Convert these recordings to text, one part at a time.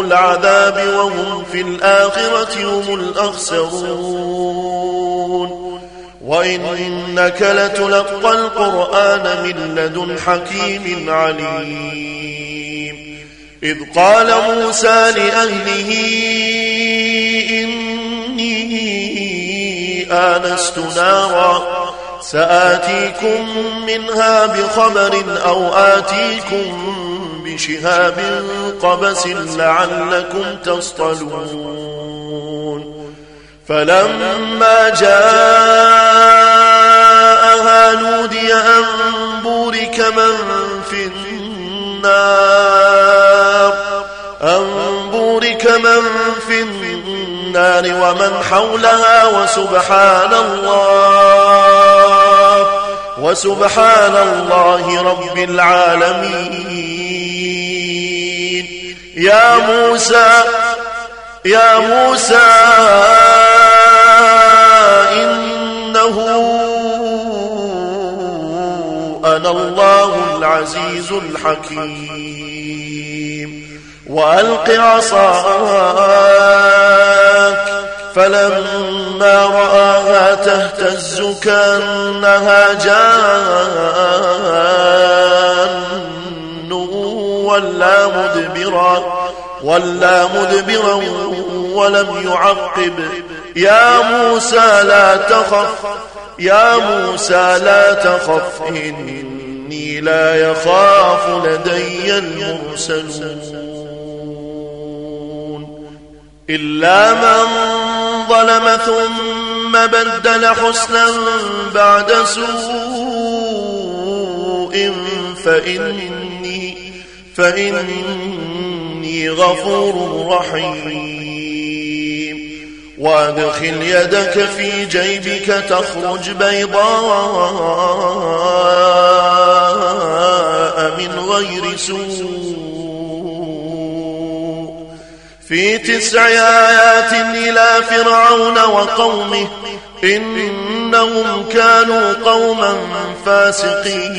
العذاب وهم في الآخرة هم الأخسرون. وإنك لتلقى القرآن من لدن حكيم عليم. إذ قال موسى لأهله إني آنست نارا سآتيكم منها بخبر أو آتيكم بشهاب قبس لعلكم تصطلون. فلما جاءها نودي أن بورك من في النار. أن بورك من في النار ومن حولها وسبحان الله. وسبحان الله رب العالمين. يا موسى يا موسى إنه أنا الله العزيز الحكيم. وألق عصاك فلما رآها تهتز كأنها جان ولا مدبرا ولا مدبرا ولم يعقب. يا موسى لا تخف. يا موسى لا تخف. إني لا يخاف لدي المرسلون. إلا من ظلم ثم بدل حسنا بعد سوء فإني فإني غفور رحيم. وأدخل يدك في جيبك تخرج بيضاء من غير سوء. في تسع آيات إلى فرعون وقومه إنهم كانوا قوما فاسقين.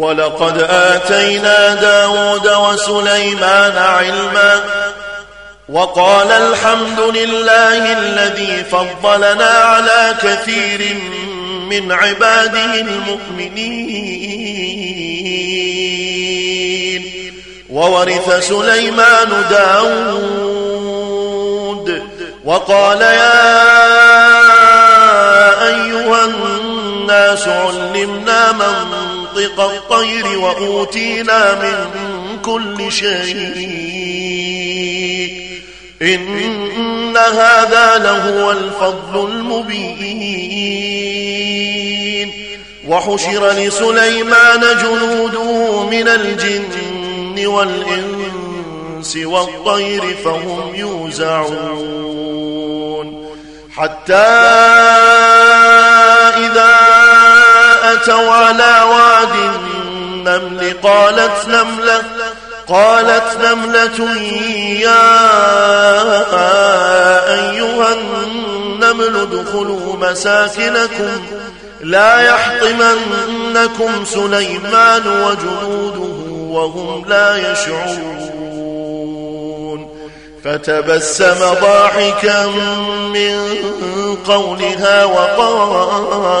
ولقد آتينا داود وسليمان علما وقال الحمد لله الذي فضلنا على كثير من عباده المؤمنين. وورث سليمان داود. وقال يا أيها الناس علمنا منطق الطير وأوتينا من كل شيء. إن هذا لهو الفضل المبين. وحشر لسليمان جنوده من الجن والإنس والطير فهم يوزعون. حتى إذا أتوا على واد النمل قالت نملة قالت نملة يا أيها النمل ادخلوا مساكنكم لا يحطمنكم سليمان وجنوده وهم لا يشعرون. فتبسم ضاحكا من قولها وقال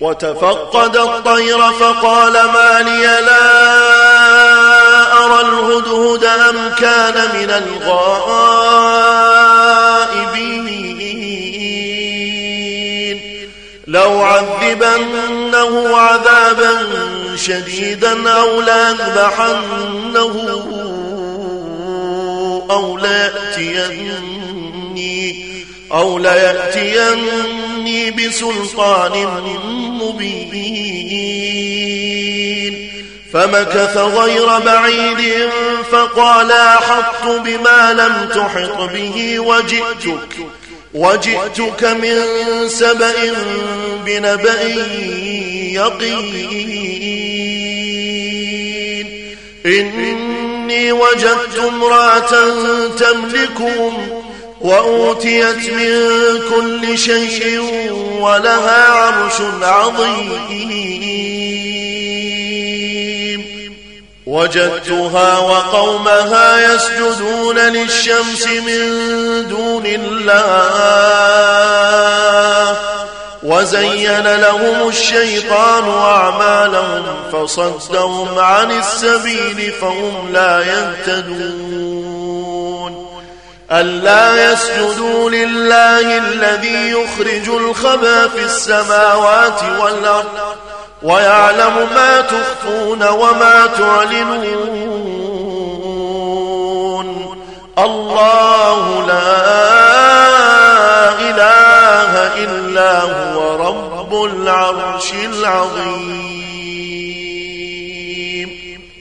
وتفقد الطير فقال ما لي لا أرى الهدهد أم كان من الغائبين. لو عذبنه عذابا شديدا أو لأذبحنه أو ليأتيني أو ليأتيني بسلطان مبين فمكث غير بعيد فقال أحط بما لم تحط به وجئتك وجئتك من سبأ بنبأ يقين. إني وجدت امرأة تملكهم وأوتيت من كل شيء ولها عرش عظيم. وجدتها وقومها يسجدون للشمس من دون الله. وزين لهم الشيطان أعمالهم فصدهم عن السبيل فهم لا يهتدون. ألا يسجدوا لله الذي يخرج الخبأ في السماوات والأرض ويعلم ما تخفون وما تعلنون. الله لا إله إلا هو رب العرش العظيم.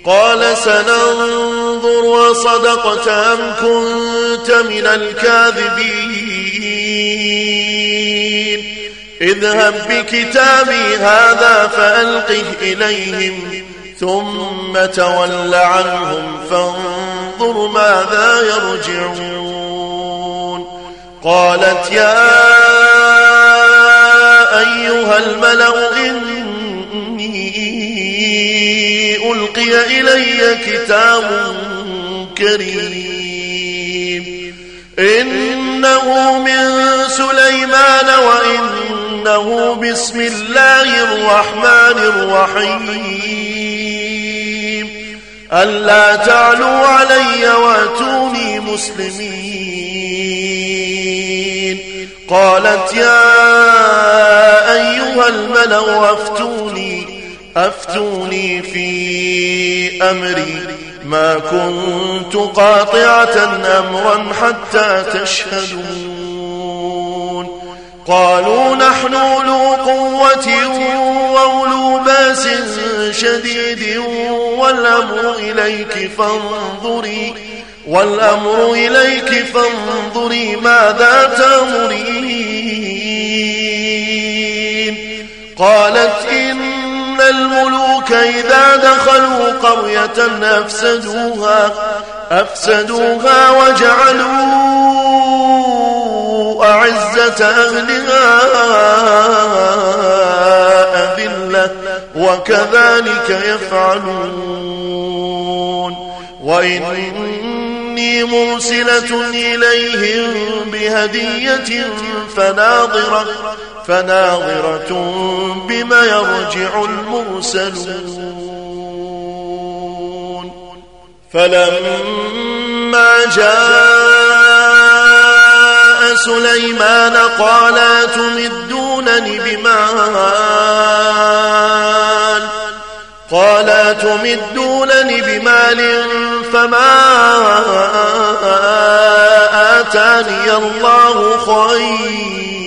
قال سننظر وصدقت أم كنت من الكاذبين. اذهب بكتابي هذا فألقه إليهم ثم تول عنهم فانظر ماذا يرجعون. قالت يا أيها الملأ إني ألقي إلي كتاب كريم إنه من سليمان وإنه بسم الله الرحمن الرحيم. ألا تعلوا علي وأتوني مسلمين. قالت يا أيها الملأ أفتوني أفتوني في أمري ما كنت قاطعة أمرا حتى تشهدون. قالوا نحن أولو قوة وأولو باس شديد والأمر إليك فانظري والأمر إليك فانظري ماذا تأمرين. قالت إن الملوك إذا دخلوا قرية أفسدوها أفسدوها وجعلوا أعزة أهلها أذلة وكذلك يفعلون. وإني مرسلة إليهم بهدية فناظرة فناظرة بما يرجع المرسلون. فلما جاء سليمان قال تمدونني بمال؟ قال تمدونني بمال فما آتاني الله خير؟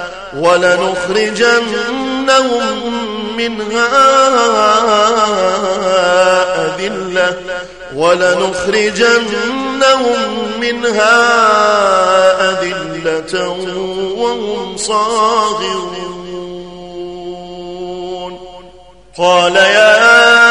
ولنخرجنهم منها أذلة. ولنخرجنهم منها أذلة وهم صاغرون. قال يا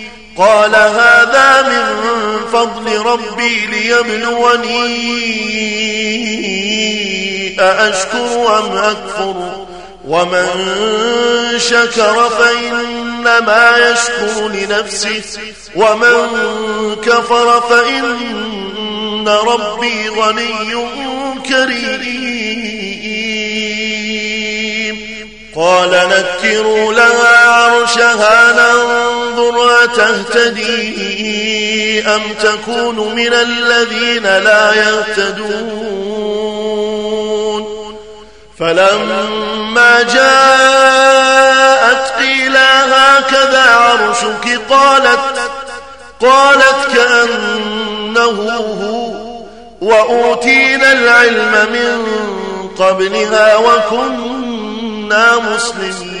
قال هذا من فضل ربي ليبلوني أأشكر أم أكفر ومن شكر فإنما يشكر لنفسه ومن كفر فإن ربي غني كريم قال نكروا لها عرشها ننظر تهتدي أم تكون من الذين لا يهتدون؟ فلما جاءت قيل هكذا عرشك؟ قالت قالت كأنه هو وأوتينا العلم من قبلها وكنا مسلمين.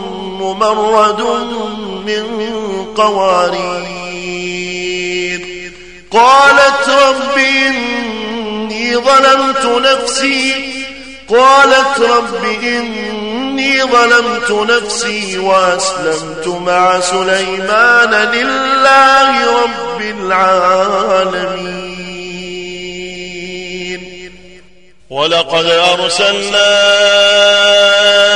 ممرد من قوارير قالت رب إني ظلمت نفسي قالت رب إني ظلمت نفسي وأسلمت مع سليمان لله رب العالمين ولقد أرسلنا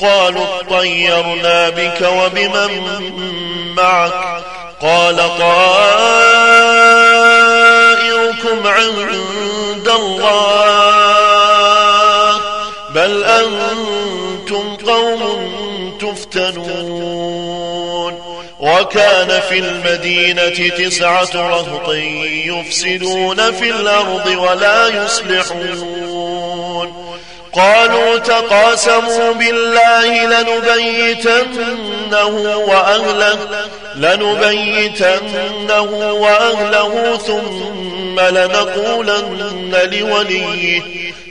قالوا اطيرنا بك وبمن معك. قال طائركم عند الله. بل أنتم قوم تفتنون. وكان في المدينة تسعة رهط يفسدون في الأرض ولا يصلحون. قالوا تقاسموا بالله لنبيتنه وأهله لنبيتنه وأهله ثم لنقولن لوليه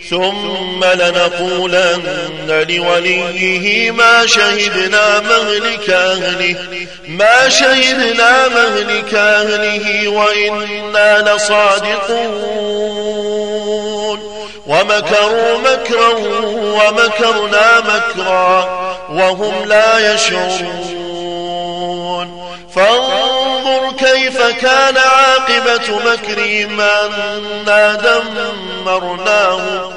ثم لنقولن لوليه ما شهدنا مهلك أهله ما شهدنا مهلك أهله وإنا لصادقون. ومكروا مكرا ومكرنا مكرا وهم لا يشعرون. فانظر كيف كان عاقبة مكرهم أنا دمرناهم.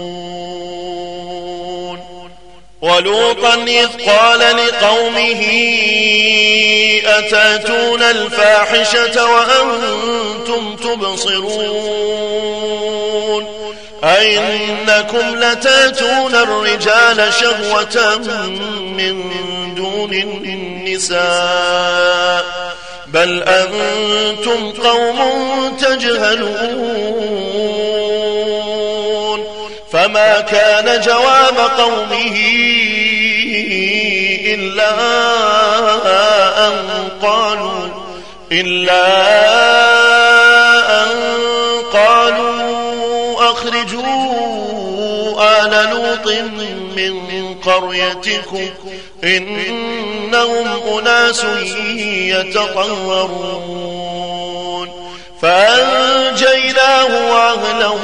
ولوطا إذ قال لقومه أتأتون الفاحشة وأنتم تبصرون أئنكم لتأتون الرجال شهوة من دون النساء بل أنتم قوم تجهلون فما كان جواب قومه إلا أن قالوا إلا أن قالوا أخرجوا آل لوط من قريتكم إنهم أناس يتطهرون فأنجيناه وأهله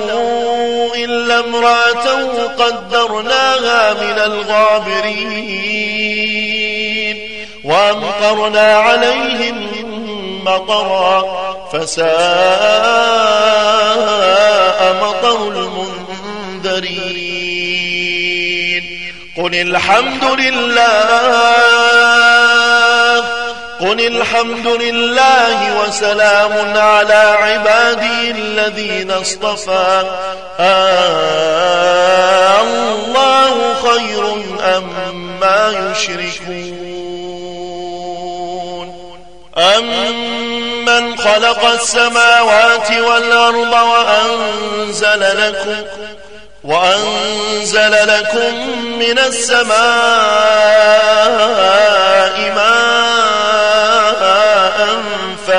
إلا امرأته قدرناها من الغابرين وأمطرنا عليهم مطرا فساء مطر المنذرين قل الحمد لله قل الحمد لله وسلام على عبادي الذين اصطفى. آه الله خير أم ما يشركون؟ أمن خلق السماوات والأرض وأنزل لكم وأنزل لكم من السماء ماء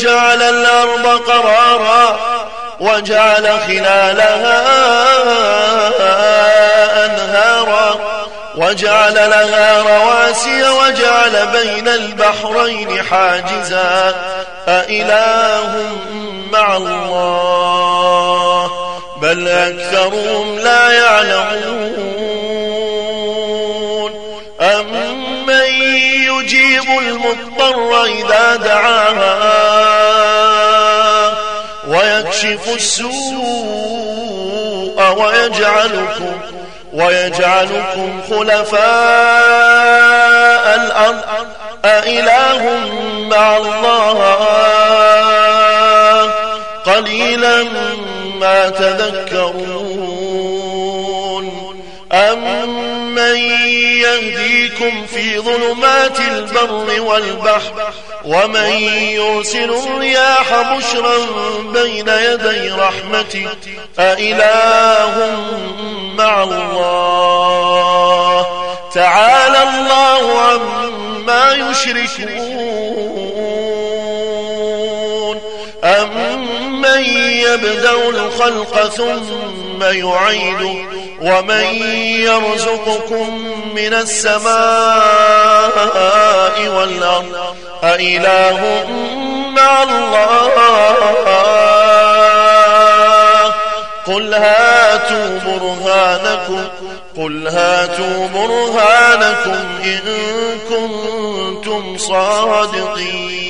جعل الأرض قرارا وجعل خلالها أنهارا وجعل لها رواسي وجعل بين البحرين حاجزا أإله مع الله بل أكثرهم لا يعلمون أمن يجيب المضطر إذا دعاها ويكشف السوء ويجعلكم ويجعلكم خلفاء الأرض. أإله مع الله؟ قليلا ما تذكرون. أمن يهديكم في ظلمات البر والبحر ومن يرسل الرياح بشرا بين يدي رحمته أإله مع الله تعالى الله عما يشركون أمن يبدأ الخلق ثم يعيده ومن يرزقكم من السماء والأرض أإله مع الله. قل هاتوا برهانكم قل هاتوا برهانكم إن كنتم صادقين.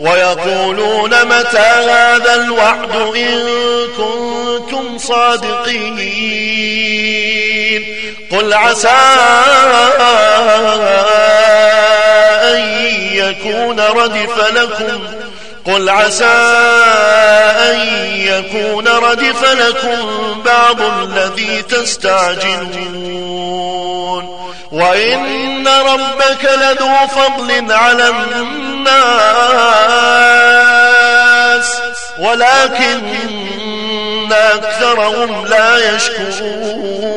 ويقولون متى هذا الوعد إن كنتم صادقين قل عسى أن يكون ردف لكم قل عسى أن يكون ردف لكم بعض الذي تستعجلون وإن ربك لذو فضل على الناس ولكن أكثرهم لا يشكرون.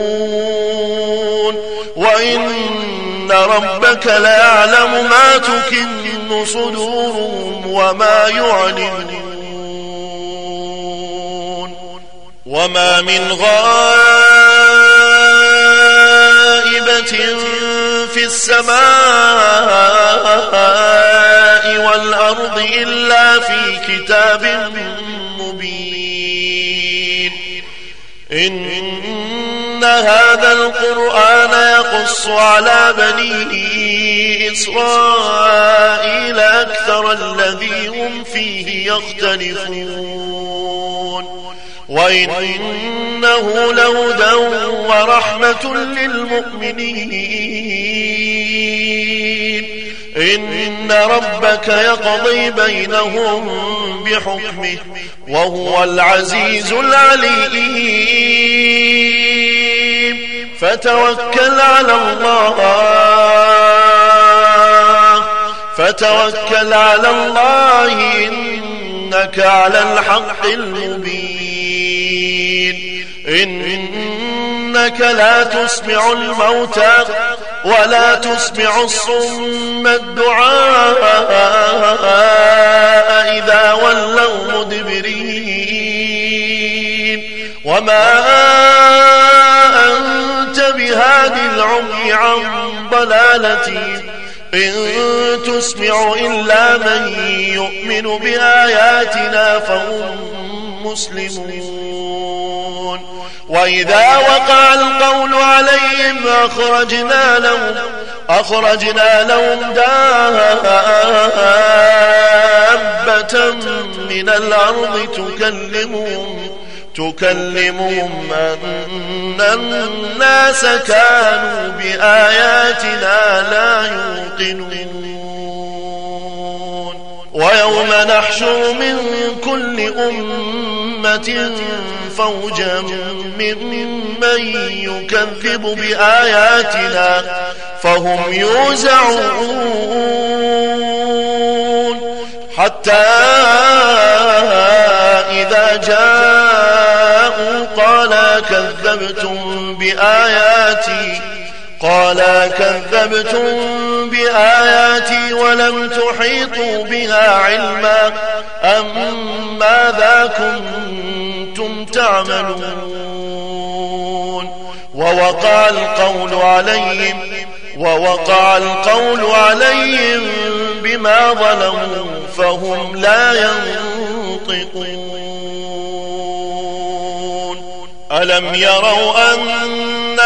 وإن ربك ليعلم ما تكن صدورهم وما يعلنون. وما من غائبة في السماء والأرض إلا في كتاب مبين. إن هذا القرآن يقص على بني إسرائيل أكثر الذي هم فيه يختلفون. وإنه لهدى ورحمة للمؤمنين. إن ربك يقضي بينهم بحكمه وهو العزيز العليم. فتوكل على الله. فتوكل على الله إنك على الحق المبين. إنك لا تسمع الموتى. ولا تسمع الصم الدعاء إذا ولوا مدبرين. وما أنت بهاد العمي عن ضلالتي إن تسمع إلا من يؤمن بآياتنا فهم مسلمون. وإذا وقع القول عليهم أخرجنا لهم أخرجنا لهم دابة من الأرض تكلمهم تكلمهم أن الناس كانوا بآياتنا لا يوقنون. ويوم نحشر من كل أمة فوجا ممن يكذب بآياتنا فهم يوزعون. حتى إذا جاءوا قال كذبتم بآياتي قال كذبتم بآياتي ولم تحيطوا بها علما أم ماذا كنتم تعملون ووقع القول عليهم ووقع القول عليهم بما ظلموا فهم لا ينطقون ألم يروا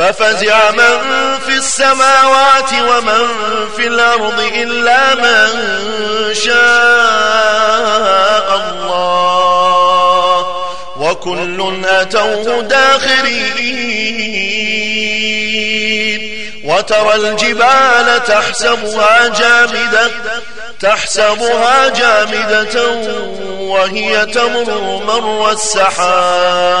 ففزع من في السماوات ومن في الأرض إلا من شاء الله. وكل أتوه داخرين. وترى الجبال تحسبها جامدة تحسبها جامدة وهي تمر مر السحاب.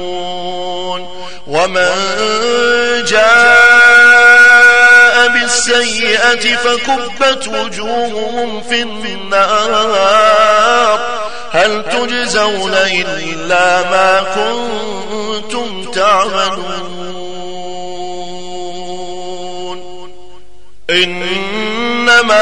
ومن جاء بالسيئة فكبت وجوههم في النار. هل تجزون إلا ما كنتم تعملون؟ إنما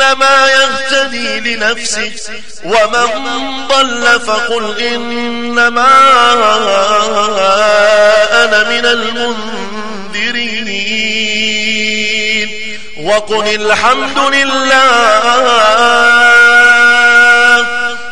فإنما يهتدي لنفسه ومن ضل فقل إنما أنا من المنذرين. وقل الحمد لله